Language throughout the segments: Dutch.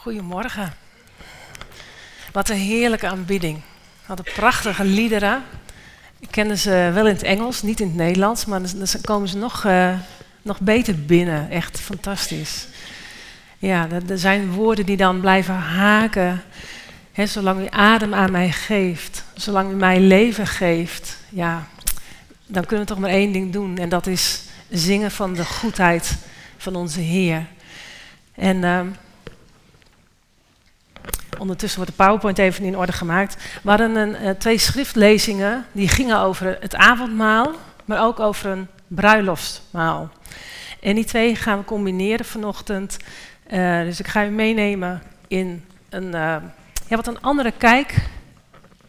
Goedemorgen. Wat een heerlijke aanbidding. Wat een prachtige liederen. Ik kende ze wel in het Engels, niet in het Nederlands, maar dan komen ze nog, uh, nog beter binnen. Echt fantastisch. Ja, er zijn woorden die dan blijven haken. He, zolang u adem aan mij geeft, zolang u mij leven geeft, ja, dan kunnen we toch maar één ding doen. En dat is zingen van de goedheid van onze Heer. En uh, ondertussen wordt de PowerPoint even in orde gemaakt. We hadden een, uh, twee schriftlezingen die gingen over het avondmaal, maar ook over een bruiloftsmaal. En die twee gaan we combineren vanochtend. Uh, dus ik ga u meenemen in een, uh, ja, wat een andere kijk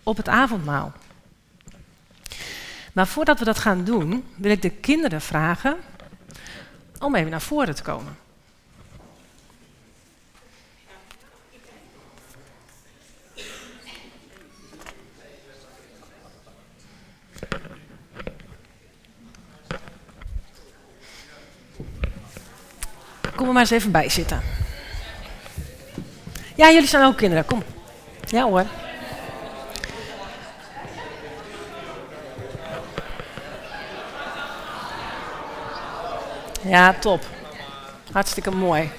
op het avondmaal. Maar voordat we dat gaan doen, wil ik de kinderen vragen om even naar voren te komen. Maar eens even bij zitten. Ja, jullie zijn ook kinderen. Kom. Ja hoor. Ja, top. Hartstikke mooi.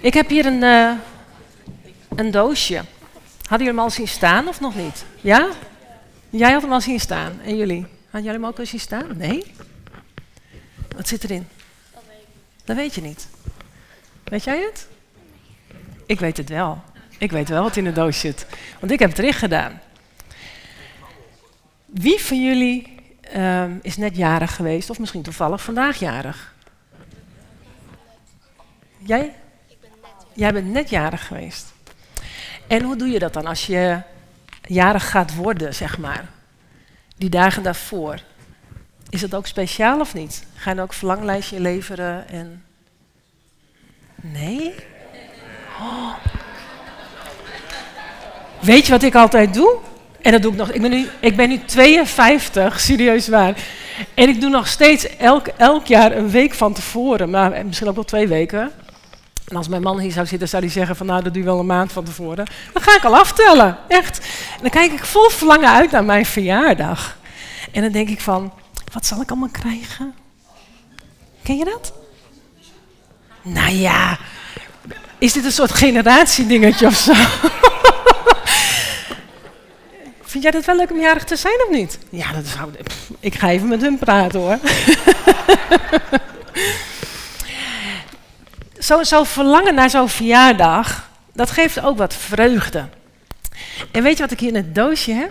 Ik heb hier een, uh, een doosje. Hadden jullie hem al zien staan of nog niet? Ja? Jij had hem al zien staan. En jullie? Hadden jullie hem ook al zien staan? Nee? Wat zit erin? Dat weet, je niet. Weet jij het? Ik weet het wel. Ik weet wel wat in de doos zit. Want ik heb het erin gedaan. Wie van jullie um, is net jarig geweest of misschien toevallig vandaag jarig? Jij? Ik ben net. Jij bent net jarig geweest. En hoe doe je dat dan als je jarig gaat worden, zeg maar? Die dagen daarvoor. Is het ook speciaal of niet? Ga je dan ook verlanglijstje leveren en... Nee? Oh. Weet je wat ik altijd doe? En dat doe ik nog. Ik ben nu, ik ben nu 52, serieus waar. En ik doe nog steeds elk, elk jaar een week van tevoren, maar misschien ook wel twee weken. En als mijn man hier zou zitten, zou hij zeggen van nou, dat je wel een maand van tevoren. Dan ga ik al aftellen, echt. En dan kijk ik vol verlangen uit naar mijn verjaardag. En dan denk ik van, wat zal ik allemaal krijgen? Ken je dat? Nou ja, is dit een soort generatiedingetje of zo? Vind jij het wel leuk om jarig te zijn of niet? Ja, dat zou, ik ga even met hun praten hoor. zo, zo verlangen naar zo'n verjaardag, dat geeft ook wat vreugde. En weet je wat ik hier in het doosje heb?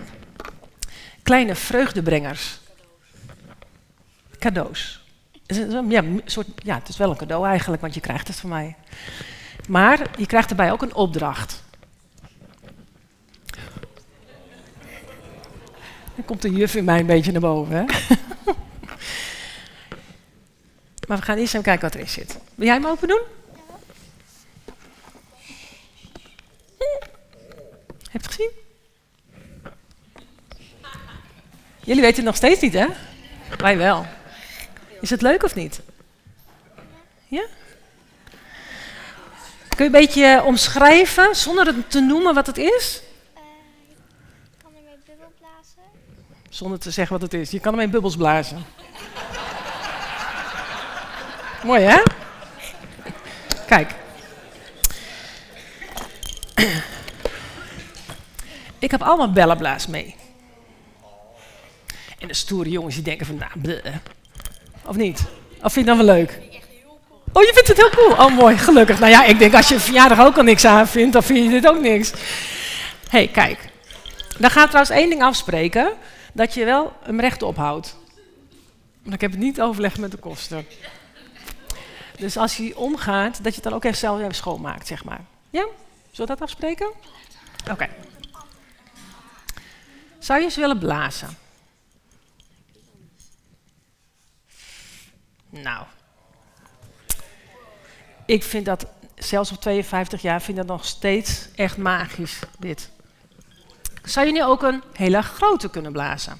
Kleine vreugdebrengers. Cadeaus. Ja, soort, ja, het is wel een cadeau eigenlijk, want je krijgt het van mij. Maar je krijgt erbij ook een opdracht. Dan komt de juf in mij een beetje naar boven. Hè? maar we gaan eerst even kijken wat erin zit. Wil jij hem open doen? Heb je het gezien? Jullie weten het nog steeds niet, hè? Wij wel. Is het leuk of niet? Ja? Kun je een beetje omschrijven, zonder het te noemen wat het is? Zonder te zeggen wat het is. Je kan hem in bubbels blazen. Mooi hè? Kijk. Ik heb allemaal bellenblaas mee. En de stoere jongens die denken van, nou, bleh. Of niet? Of vind je dat wel leuk? Oh, je vindt het heel cool. Oh, mooi, gelukkig. Nou ja, ik denk als je verjaardag ook al niks aan vindt, dan vind je dit ook niks. Hey, kijk. Dan gaat trouwens één ding afspreken dat je wel hem recht ophoudt. Want ik heb het niet overlegd met de kosten. Dus als hij omgaat, dat je het dan ook echt zelf even schoonmaakt, zeg maar. Ja? Zullen we dat afspreken? Oké. Zou je eens willen blazen? Nou. Ik vind dat, zelfs op 52 jaar, vind ik dat nog steeds echt magisch, dit. Zou je nu ook een hele grote kunnen blazen?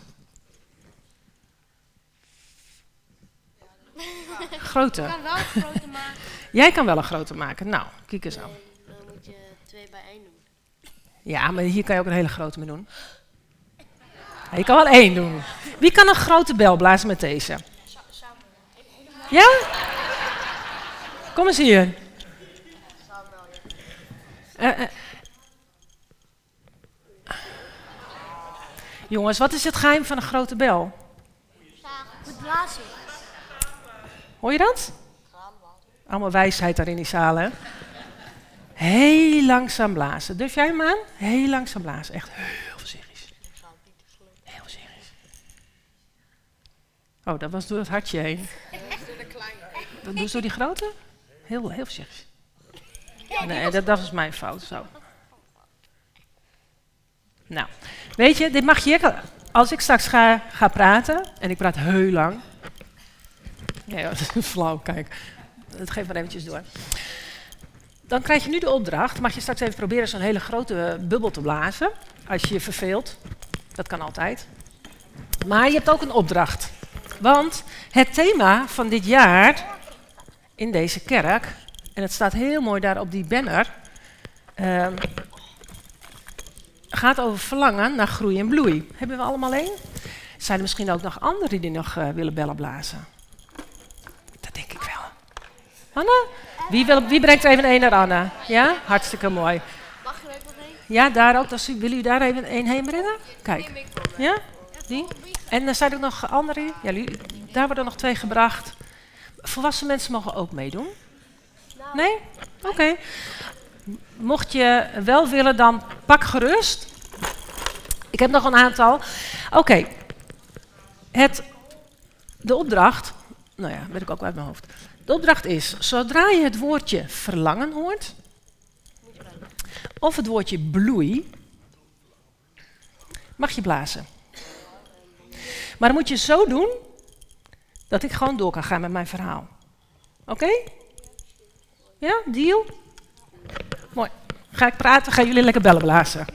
Grote. Ik kan wel een grote maken. Jij kan wel een grote maken. Nou, kijk eens aan. twee bij één doen. Ja, maar hier kan je ook een hele grote mee doen. Ja, je kan wel één doen. Wie kan een grote bel blazen met deze? Ja? Kom eens hier. Eh, eh. Jongens, wat is het geheim van een grote bel? Blazen. Hoor je dat? Allemaal wijsheid daar in die zaal, hè? Heel langzaam blazen. Durf jij hem aan? Heel langzaam blazen. Echt heel voorzichtig. Heel voorzichtig. Oh, dat was door het hartje heen. Doe door die grote? Heel, heel voorzichtig. Nee, dat, dat was mijn fout. Zo. Nou, weet je, dit mag je. Als ik straks ga, ga praten, en ik praat heel lang. Nee, dat is flauw, kijk. Dat geef maar eventjes door. Dan krijg je nu de opdracht. Mag je straks even proberen zo'n hele grote eh, bubbel te blazen. Als je je verveelt. Dat kan altijd. Maar je hebt ook een opdracht. Want het thema van dit jaar in deze kerk, en het staat heel mooi daar op die banner, ehm, gaat over verlangen naar groei en bloei. Hebben we allemaal één? Zijn er misschien ook nog anderen die nog eh, willen bellen blazen? Dat denk ik wel. Anne? Wie, wil, wie brengt er even een naar Anne? Ja? Hartstikke mooi. Mag je er ook heen? Ja, daar ook. Dat, willen jullie daar even een heen brengen? Kijk. Ja? Die? En er zijn ook nog andere. Ja, daar worden nog twee gebracht. Volwassen mensen mogen ook meedoen. Nee? Oké. Mocht je wel willen, dan pak gerust. Ik heb nog een aantal. Oké. Het, de opdracht. Nou ja, weet ik ook uit mijn hoofd. De opdracht is: zodra je het woordje verlangen hoort. of het woordje bloei. mag je blazen. Maar dan moet je zo doen. Dat ik gewoon door kan gaan met mijn verhaal. Oké? Ja, deal? Mooi. Ga ik praten, gaan jullie lekker bellen blazen.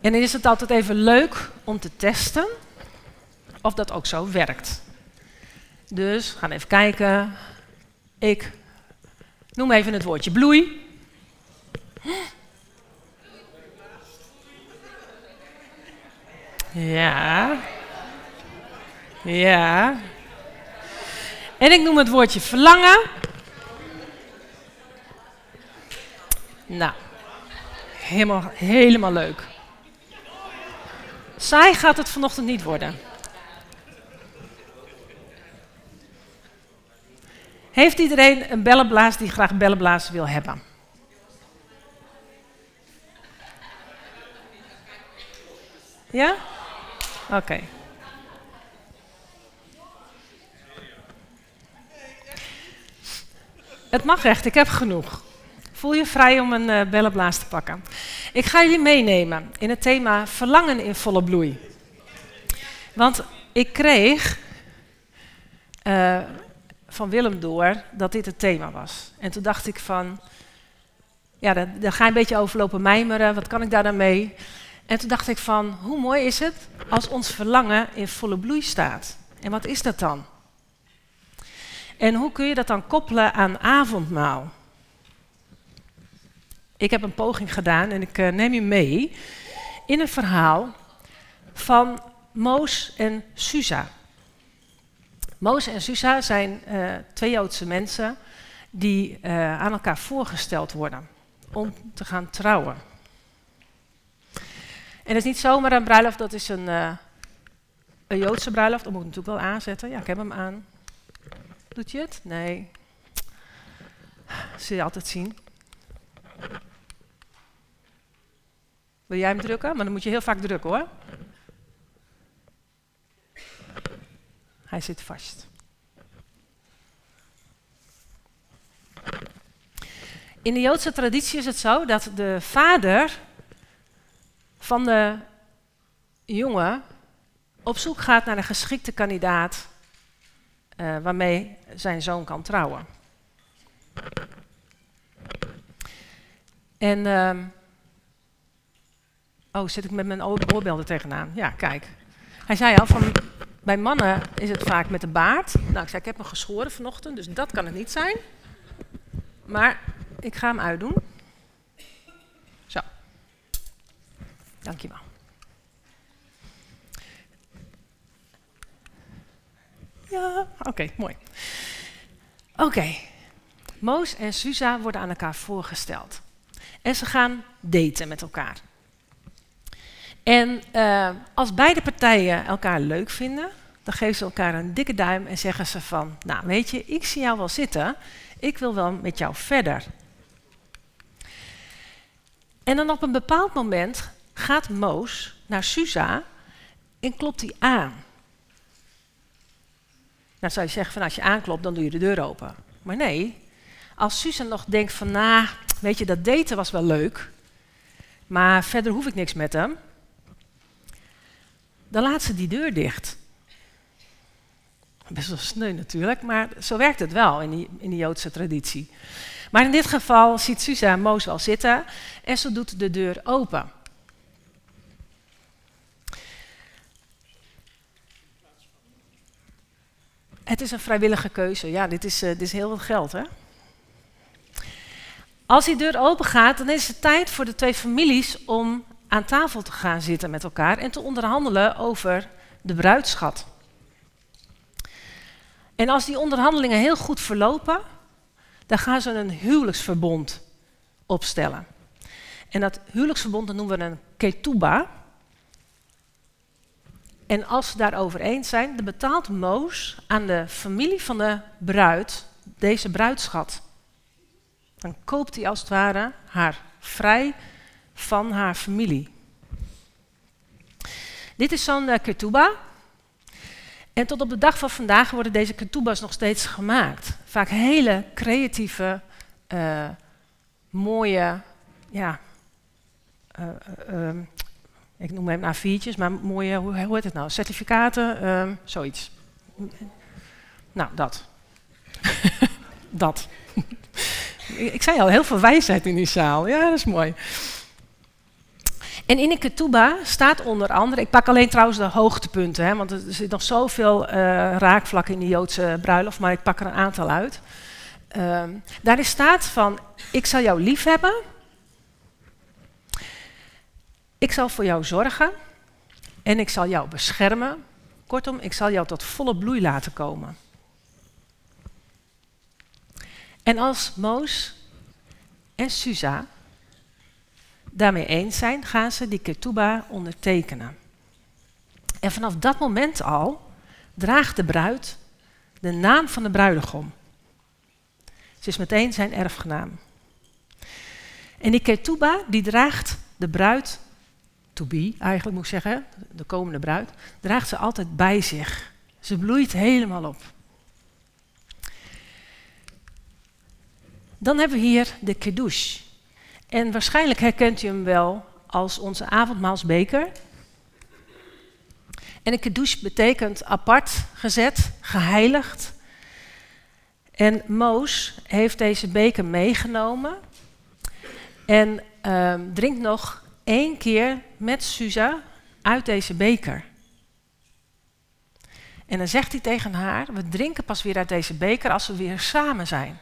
En dan is het altijd even leuk om te testen of dat ook zo werkt. Dus gaan even kijken. Ik noem even het woordje bloei. Ja. Ja. En ik noem het woordje verlangen. Nou, helemaal, helemaal leuk. Saai gaat het vanochtend niet worden. Heeft iedereen een bellenblaas die graag bellenblazen wil hebben? Ja? Oké. Het mag echt, ik heb genoeg. Voel je vrij om een uh, bellenblaas te pakken. Ik ga jullie meenemen in het thema verlangen in volle bloei. Want ik kreeg uh, van Willem door dat dit het thema was. En toen dacht ik van, ja, daar, ga je een beetje overlopen mijmeren. Wat kan ik daar dan mee? En toen dacht ik van, hoe mooi is het als ons verlangen in volle bloei staat? En wat is dat dan? En hoe kun je dat dan koppelen aan avondmaal? Ik heb een poging gedaan en ik uh, neem je mee in een verhaal van Moos en Susa. Moos en Susa zijn uh, twee Joodse mensen die uh, aan elkaar voorgesteld worden om te gaan trouwen. En dat is niet zomaar een bruiloft, dat is een, uh, een Joodse bruiloft. Dat moet ik natuurlijk wel aanzetten. Ja, ik heb hem aan. Doet je het? Nee. Zul je altijd zien. Wil jij hem drukken? Maar dan moet je heel vaak drukken hoor. Hij zit vast. In de Joodse traditie is het zo dat de vader van de jongen op zoek gaat naar een geschikte kandidaat uh, waarmee zijn zoon kan trouwen. En, uh, oh, zit ik met mijn oorbel er tegenaan? Ja, kijk. Hij zei al, van, bij mannen is het vaak met de baard. Nou, ik zei, ik heb me geschoren vanochtend, dus dat kan het niet zijn. Maar ik ga hem uitdoen. Zo. Dankjewel. Ja, oké, mooi. Oké. Moos en Suza worden aan elkaar voorgesteld. En ze gaan daten met elkaar. En uh, als beide partijen elkaar leuk vinden, dan geven ze elkaar een dikke duim en zeggen ze van, nou weet je, ik zie jou wel zitten, ik wil wel met jou verder. En dan op een bepaald moment gaat Moos naar Suza en klopt hij aan. Nou zou je zeggen van als je aanklopt, dan doe je de deur open. Maar nee, als Susan nog denkt van, nou, weet je, dat daten was wel leuk, maar verder hoef ik niks met hem, dan laat ze die deur dicht. Best wel sneu natuurlijk, maar zo werkt het wel in, in de Joodse traditie. Maar in dit geval ziet Susa Moos wel zitten en ze doet de deur open. Het is een vrijwillige keuze. Ja, dit is, uh, dit is heel veel geld, hè? Als die deur open gaat, dan is het tijd voor de twee families om aan tafel te gaan zitten met elkaar en te onderhandelen over de bruidschat. En als die onderhandelingen heel goed verlopen, dan gaan ze een huwelijksverbond opstellen. En dat huwelijksverbond noemen we een ketuba. En als ze daarover eens zijn, dan betaalt Moos aan de familie van de bruid deze bruidschat. Dan koopt hij als het ware haar vrij van haar familie. Dit is zo'n ketuba. En tot op de dag van vandaag worden deze ketubas nog steeds gemaakt. Vaak hele creatieve, uh, mooie, ja, uh, ik noem hem A4'tjes, maar mooie, hoe, hoe heet het nou? Certificaten, ehm, zoiets. Nou, dat. dat. ik zei al, heel veel wijsheid in die zaal. Ja, dat is mooi. En in de ketuba staat onder andere, ik pak alleen trouwens de hoogtepunten, hè, want er zit nog zoveel uh, raakvlakken in de Joodse bruiloft, maar ik pak er een aantal uit. Uh, daarin staat van, ik zal jou lief hebben, ik zal voor jou zorgen en ik zal jou beschermen. Kortom, ik zal jou tot volle bloei laten komen. En als Moos en Suza daarmee eens zijn, gaan ze die ketuba ondertekenen. En vanaf dat moment al draagt de bruid de naam van de bruidegom. Ze is meteen zijn erfgenaam. En die ketuba die draagt de bruid, to be eigenlijk moet ik zeggen, de komende bruid, draagt ze altijd bij zich. Ze bloeit helemaal op. Dan hebben we hier de kiddush. En waarschijnlijk herkent u hem wel als onze avondmaalsbeker. En een kedouche betekent apart gezet, geheiligd. En Moos heeft deze beker meegenomen en uh, drinkt nog één keer met Suza uit deze beker. En dan zegt hij tegen haar: We drinken pas weer uit deze beker als we weer samen zijn.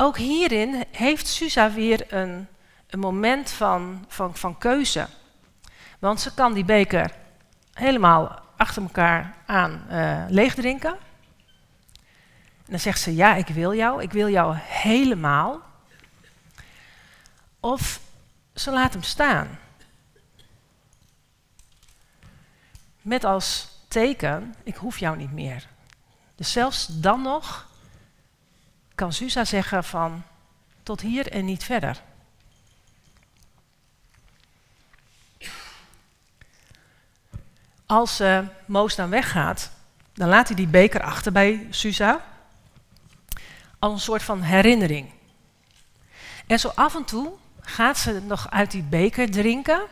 Ook hierin heeft Susa weer een, een moment van, van, van keuze. Want ze kan die beker helemaal achter elkaar aan uh, leegdrinken. En dan zegt ze, ja, ik wil jou, ik wil jou helemaal. Of ze laat hem staan. Met als teken, ik hoef jou niet meer. Dus zelfs dan nog kan Susa zeggen van tot hier en niet verder. Als uh, Moos dan weggaat, dan laat hij die beker achter bij Susa. Als een soort van herinnering. En zo af en toe gaat ze nog uit die beker drinken.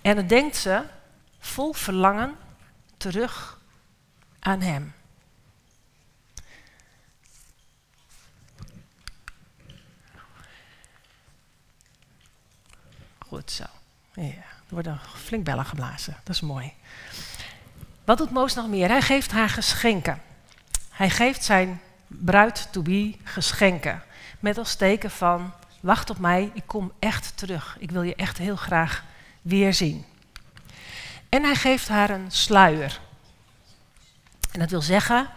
En dan denkt ze vol verlangen terug aan hem. Goed zo. Ja, er worden flink bellen geblazen. Dat is mooi. Wat doet Moos nog meer? Hij geeft haar geschenken. Hij geeft zijn bruid-to-be geschenken. Met als teken van, wacht op mij, ik kom echt terug. Ik wil je echt heel graag weer zien. En hij geeft haar een sluier. En dat wil zeggen,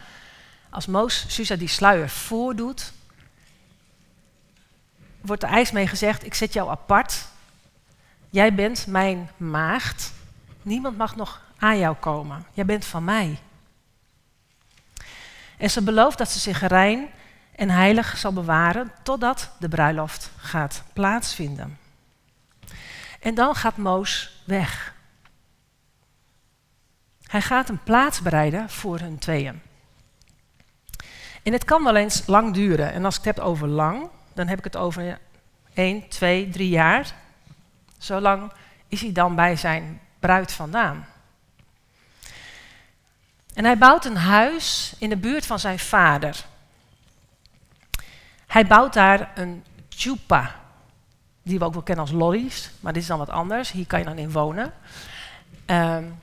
als Moos Susa die sluier voordoet, wordt er ijs mee gezegd, ik zet jou apart. Jij bent mijn maagd. Niemand mag nog aan jou komen. Jij bent van mij. En ze belooft dat ze zich rein en heilig zal bewaren totdat de bruiloft gaat plaatsvinden. En dan gaat Moos weg. Hij gaat een plaats bereiden voor hun tweeën. En het kan wel eens lang duren. En als ik het heb over lang, dan heb ik het over 1, 2, 3 jaar. Zo lang is hij dan bij zijn bruid vandaan. En hij bouwt een huis in de buurt van zijn vader. Hij bouwt daar een chupa, die we ook wel kennen als lollies, maar dit is dan wat anders. Hier kan je dan in wonen. Um,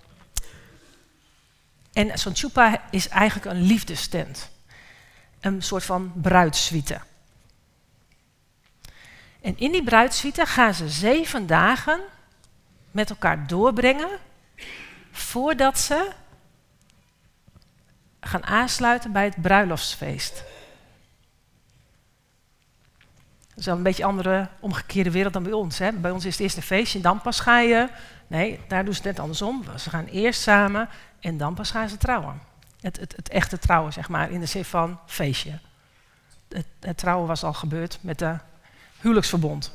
en zo'n chupa is eigenlijk een liefdestent. Een soort van bruidssuite. En in die bruidssuite gaan ze zeven dagen met elkaar doorbrengen voordat ze gaan aansluiten bij het bruiloftsfeest. Dat is een beetje een andere omgekeerde wereld dan bij ons. Hè? Bij ons is het eerst een feestje en dan pas ga je. Nee, daar doen ze het net andersom. Ze gaan eerst samen en dan pas gaan ze trouwen. Het, het, het echte trouwen, zeg maar, in de zin van feestje. Het, het trouwen was al gebeurd met de huwelijksverbond.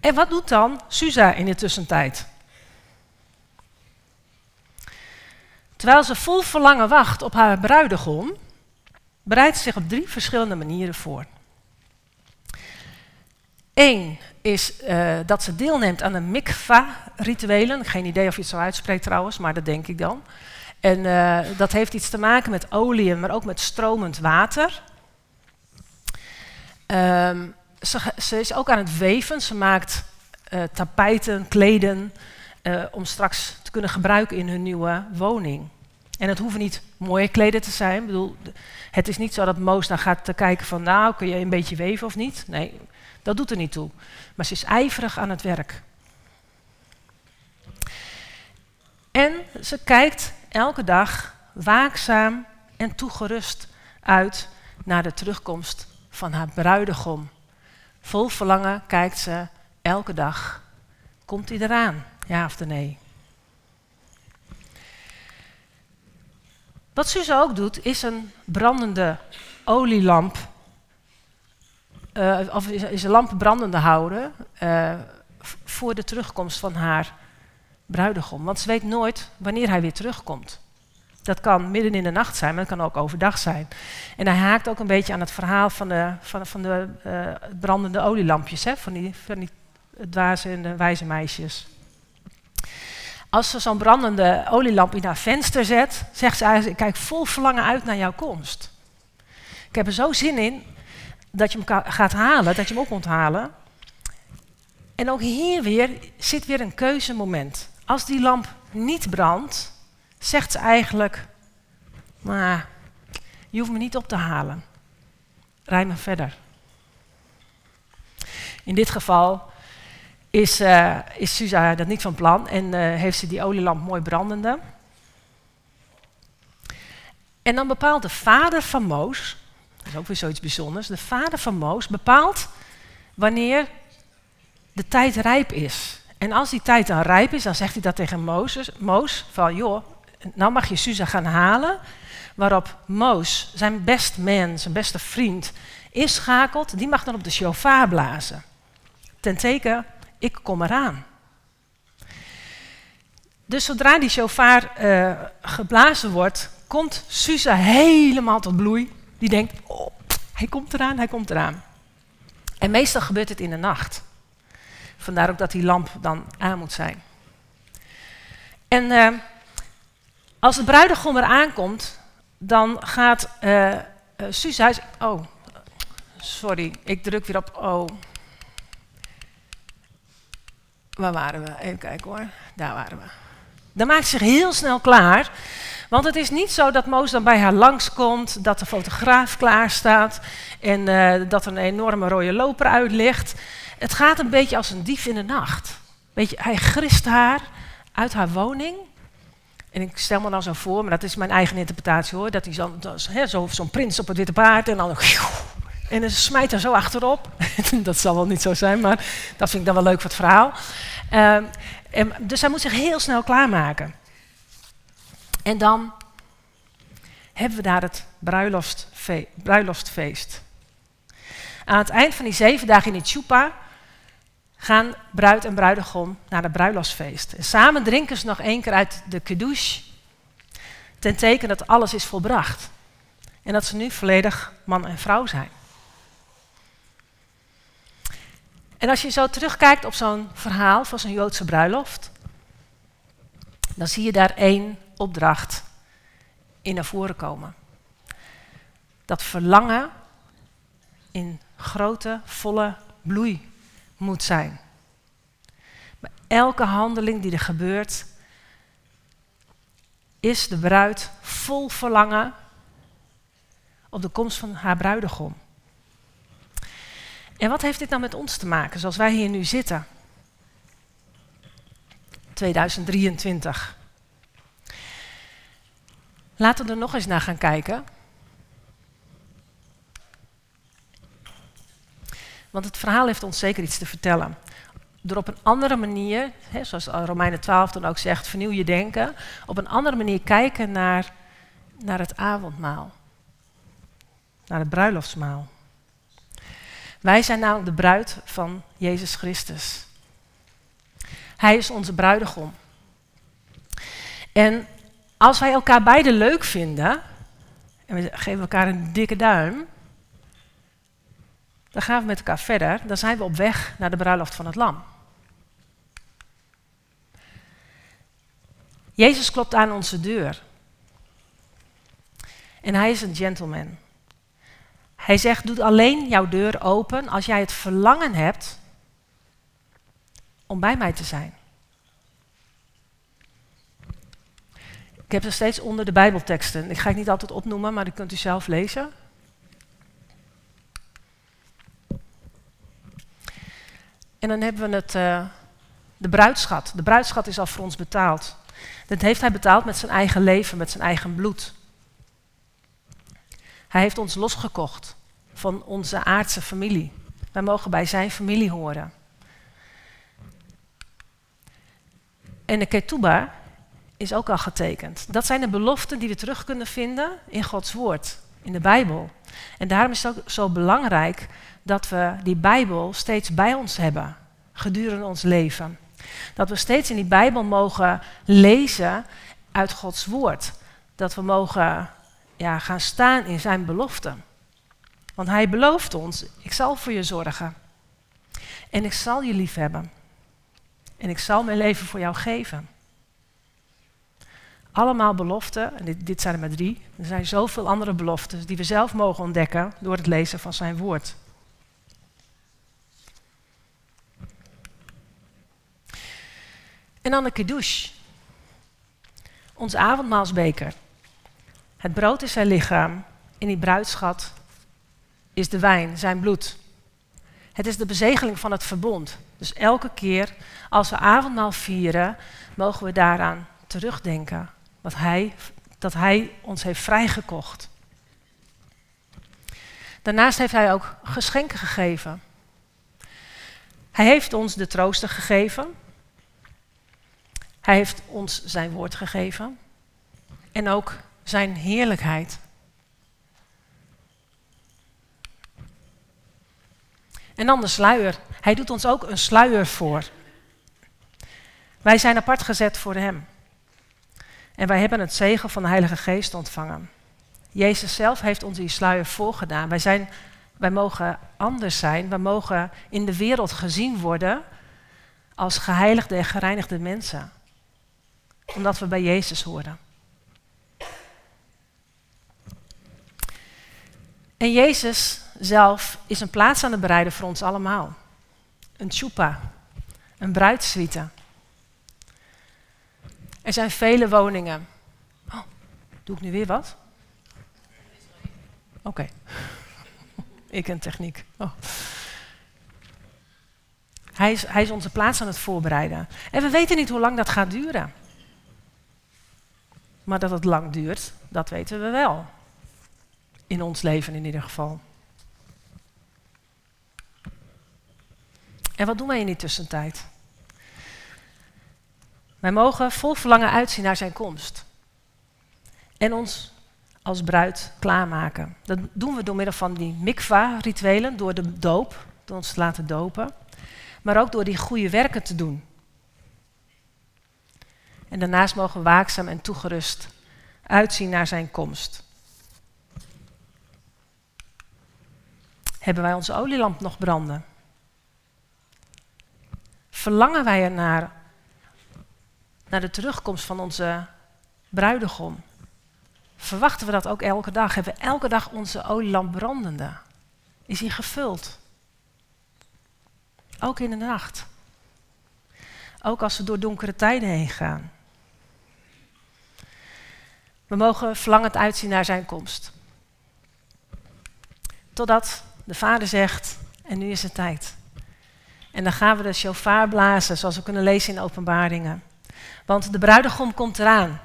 En wat doet dan Suza in de tussentijd? Terwijl ze vol verlangen wacht op haar bruidegom, bereidt ze zich op drie verschillende manieren voor. Eén is uh, dat ze deelneemt aan de mikva-rituelen. Geen idee of je het zo uitspreekt trouwens, maar dat denk ik dan. En uh, dat heeft iets te maken met olie, maar ook met stromend water. Um, ze, is ook aan het weven. Ze maakt uh, tapijten, kleden, om straks te kunnen gebruiken in hun nieuwe woning. En het hoeven niet mooie kleden te zijn. Ik bedoel, het is niet zo dat Moos dan gaat kijken van, nou, kun je een beetje weven of niet? Nee, dat doet er niet toe. Maar ze is ijverig aan het werk. En ze kijkt elke dag waakzaam en toegerust uit naar de terugkomst van haar bruidegom. Vol verlangen kijkt ze elke dag. Komt hij eraan? Ja of nee? Wat Suze ook doet, is een brandende olielamp uh, of is een lamp brandende houden uh, voor de terugkomst van haar bruidegom. Want ze weet nooit wanneer hij weer terugkomt. Dat kan midden in de nacht zijn, maar het kan ook overdag zijn. En hij haakt ook een beetje aan het verhaal van de, van, van de uh, brandende olielampjes, hè? Van, die, van die dwaze en de wijze meisjes. Als ze zo'n brandende olielamp in haar venster zet, zegt ze eigenlijk: Ik kijk vol verlangen uit naar jouw komst. Ik heb er zo zin in dat je hem gaat halen, dat je hem op moet halen. En ook hier weer zit weer een keuzemoment. Als die lamp niet brandt, zegt ze eigenlijk, maar je hoeft me niet op te halen. Rij me verder. In dit geval is, uh, is Suza dat niet van plan en uh, heeft ze die olielamp mooi brandende. En dan bepaalt de vader van Moos, dat is ook weer zoiets bijzonders. De vader van Moos bepaalt wanneer de tijd rijp is. En als die tijd dan rijp is, dan zegt hij dat tegen Moos van joh, nou mag je Suza gaan halen. Waarop Moos, zijn best man, zijn beste vriend, inschakelt. Die mag dan op de shofar blazen. Ten teken, ik kom eraan. Dus zodra die shofar uh, geblazen wordt, komt Suza helemaal tot bloei. Die denkt, oh, hij komt eraan, hij komt eraan. En meestal gebeurt het in de nacht. Vandaar ook dat die lamp dan aan moet zijn. En uh, als de bruidegom er aankomt, dan gaat uh, Suus Oh, sorry, ik druk weer op oh. waar waren we? Even kijken hoor. Daar waren we. Dan maakt zich heel snel klaar. Want het is niet zo dat Moos dan bij haar langskomt, dat de fotograaf klaar staat en uh, dat er een enorme rode loper uit ligt. Het gaat een beetje als een dief in de nacht. Weet je, hij grist haar uit haar woning. En ik stel me dan zo voor, maar dat is mijn eigen interpretatie hoor, dat hij zo, zo'n prins op het witte paard en dan en dan smijt er zo achterop. dat zal wel niet zo zijn, maar dat vind ik dan wel leuk voor het verhaal. Uh, en, dus hij moet zich heel snel klaarmaken. En dan hebben we daar het bruiloftfeest. Aan het eind van die zeven dagen in Chupa gaan bruid en bruidegom naar het bruiloftsfeest. En samen drinken ze nog één keer uit de kedouche, ten teken dat alles is volbracht. En dat ze nu volledig man en vrouw zijn. En als je zo terugkijkt op zo'n verhaal van zo'n Joodse bruiloft, dan zie je daar één opdracht in naar voren komen. Dat verlangen in grote, volle bloei moet zijn. Maar elke handeling die er gebeurt, is de bruid vol verlangen op de komst van haar bruidegom. En wat heeft dit nou met ons te maken, zoals wij hier nu zitten? 2023. Laten we er nog eens naar gaan kijken. Want het verhaal heeft ons zeker iets te vertellen. Door op een andere manier, hè, zoals Romeinen 12 dan ook zegt, vernieuw je denken. Op een andere manier kijken naar, naar het avondmaal. Naar het bruiloftsmaal. Wij zijn namelijk de bruid van Jezus Christus. Hij is onze bruidegom. En als wij elkaar beiden leuk vinden, en we geven elkaar een dikke duim, dan gaan we met elkaar verder. Dan zijn we op weg naar de bruiloft van het Lam. Jezus klopt aan onze deur. En hij is een gentleman. Hij zegt: Doe alleen jouw deur open als jij het verlangen hebt om bij mij te zijn. Ik heb ze steeds onder de Bijbelteksten. Ik ga het niet altijd opnoemen, maar die kunt u zelf lezen. En dan hebben we het, uh, de bruidschat. De bruidschat is al voor ons betaald. Dat heeft hij betaald met zijn eigen leven, met zijn eigen bloed. Hij heeft ons losgekocht van onze aardse familie. Wij mogen bij zijn familie horen. En de ketuba is ook al getekend. Dat zijn de beloften die we terug kunnen vinden in Gods woord, in de Bijbel. En daarom is het ook zo belangrijk dat we die Bijbel steeds bij ons hebben gedurende ons leven. Dat we steeds in die Bijbel mogen lezen uit Gods woord. Dat we mogen ja, gaan staan in zijn beloften. Want hij belooft ons, ik zal voor je zorgen. En ik zal je lief hebben. En ik zal mijn leven voor jou geven. Allemaal beloften, en dit, zijn er maar drie. Er zijn zoveel andere beloftes die we zelf mogen ontdekken door het lezen van zijn woord. En dan de kiddush. Ons avondmaalsbeker. Het brood is zijn lichaam. In die bruidschat is de wijn, zijn bloed. Het is de bezegeling van het verbond. Dus elke keer als we avondmaal vieren, mogen we daaraan terugdenken. Hij, dat hij ons heeft vrijgekocht. Daarnaast heeft hij ook geschenken gegeven. Hij heeft ons de trooster gegeven. Hij heeft ons zijn woord gegeven. En ook zijn heerlijkheid. En dan de sluier. Hij doet ons ook een sluier voor. Wij zijn apart gezet voor Hem. En wij hebben het zegen van de Heilige Geest ontvangen. Jezus zelf heeft ons die sluier voorgedaan. Wij, zijn, wij mogen anders zijn. Wij mogen in de wereld gezien worden als geheiligde en gereinigde mensen. Omdat we bij Jezus horen. En Jezus zelf is een plaats aan het bereiden voor ons allemaal. Een tjupa, Een bruidsuite. Er zijn vele woningen. Oh, doe ik nu weer wat? Oké. ik en techniek. Oh. Hij, is, hij is onze plaats aan het voorbereiden. En we weten niet hoe lang dat gaat duren. Maar dat het lang duurt, dat weten we wel. In ons leven in ieder geval. En wat doen wij in die tussentijd? Wij mogen vol verlangen uitzien naar zijn komst. En ons als bruid klaarmaken. Dat doen we door middel van die mikva-rituelen, door de doop, door ons te laten dopen. Maar ook door die goede werken te doen. En daarnaast mogen we waakzaam en toegerust uitzien naar zijn komst. Hebben wij onze olielamp nog branden? Verlangen wij ernaar naar de terugkomst van onze bruidegom? Verwachten we dat ook elke dag? Hebben we elke dag onze olielamp brandende? Is die gevuld? Ook in de nacht. Ook als we door donkere tijden heen gaan. We mogen verlangend uitzien naar zijn komst. Totdat de vader zegt, en nu is het tijd. En dan gaan we de shofar blazen, zoals we kunnen lezen in openbaringen. Want de bruidegom komt eraan.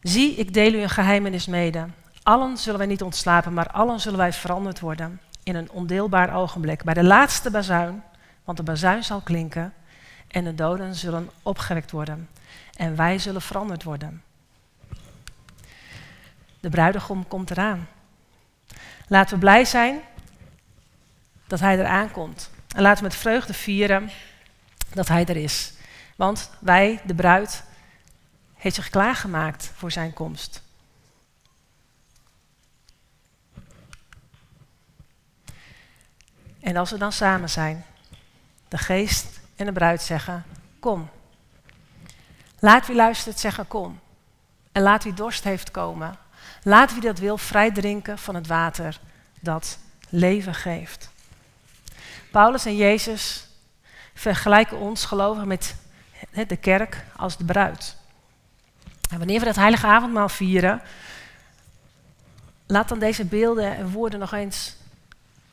Zie, ik deel u een geheimenis mede. Allen zullen wij niet ontslapen, maar allen zullen wij veranderd worden in een ondeelbaar ogenblik. Bij de laatste bazuin, want de bazuin zal klinken en de doden zullen opgewekt worden. En wij zullen veranderd worden. De bruidegom komt eraan. Laten we blij zijn dat hij eraan komt. En laten we met vreugde vieren dat hij er is. Want wij, de bruid, heeft zich klaargemaakt voor zijn komst. En als we dan samen zijn, de geest en de bruid zeggen, kom. Laat wie luistert zeggen, kom. En laat wie dorst heeft komen. Laat wie dat wil vrij drinken van het water dat leven geeft. Paulus en Jezus vergelijken ons gelovigen met de kerk als de bruid. En wanneer we dat heilige avondmaal vieren, laat dan deze beelden en woorden nog eens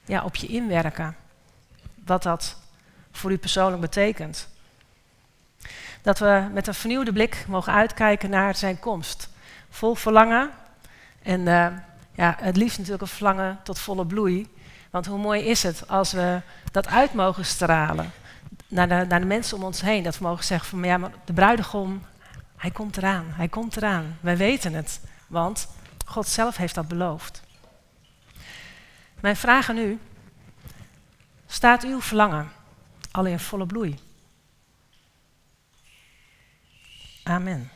ja, op je inwerken. Wat dat voor u persoonlijk betekent. Dat we met een vernieuwde blik mogen uitkijken naar zijn komst. Vol verlangen en uh, ja, het liefst natuurlijk een verlangen tot volle bloei. Want hoe mooi is het als we dat uit mogen stralen naar de, mensen om ons heen. Dat we mogen zeggen van ja, maar de bruidegom, hij komt eraan, hij komt eraan. Wij weten het, want God zelf heeft dat beloofd. Mijn vraag aan u, staat uw verlangen al in volle bloei? Amen.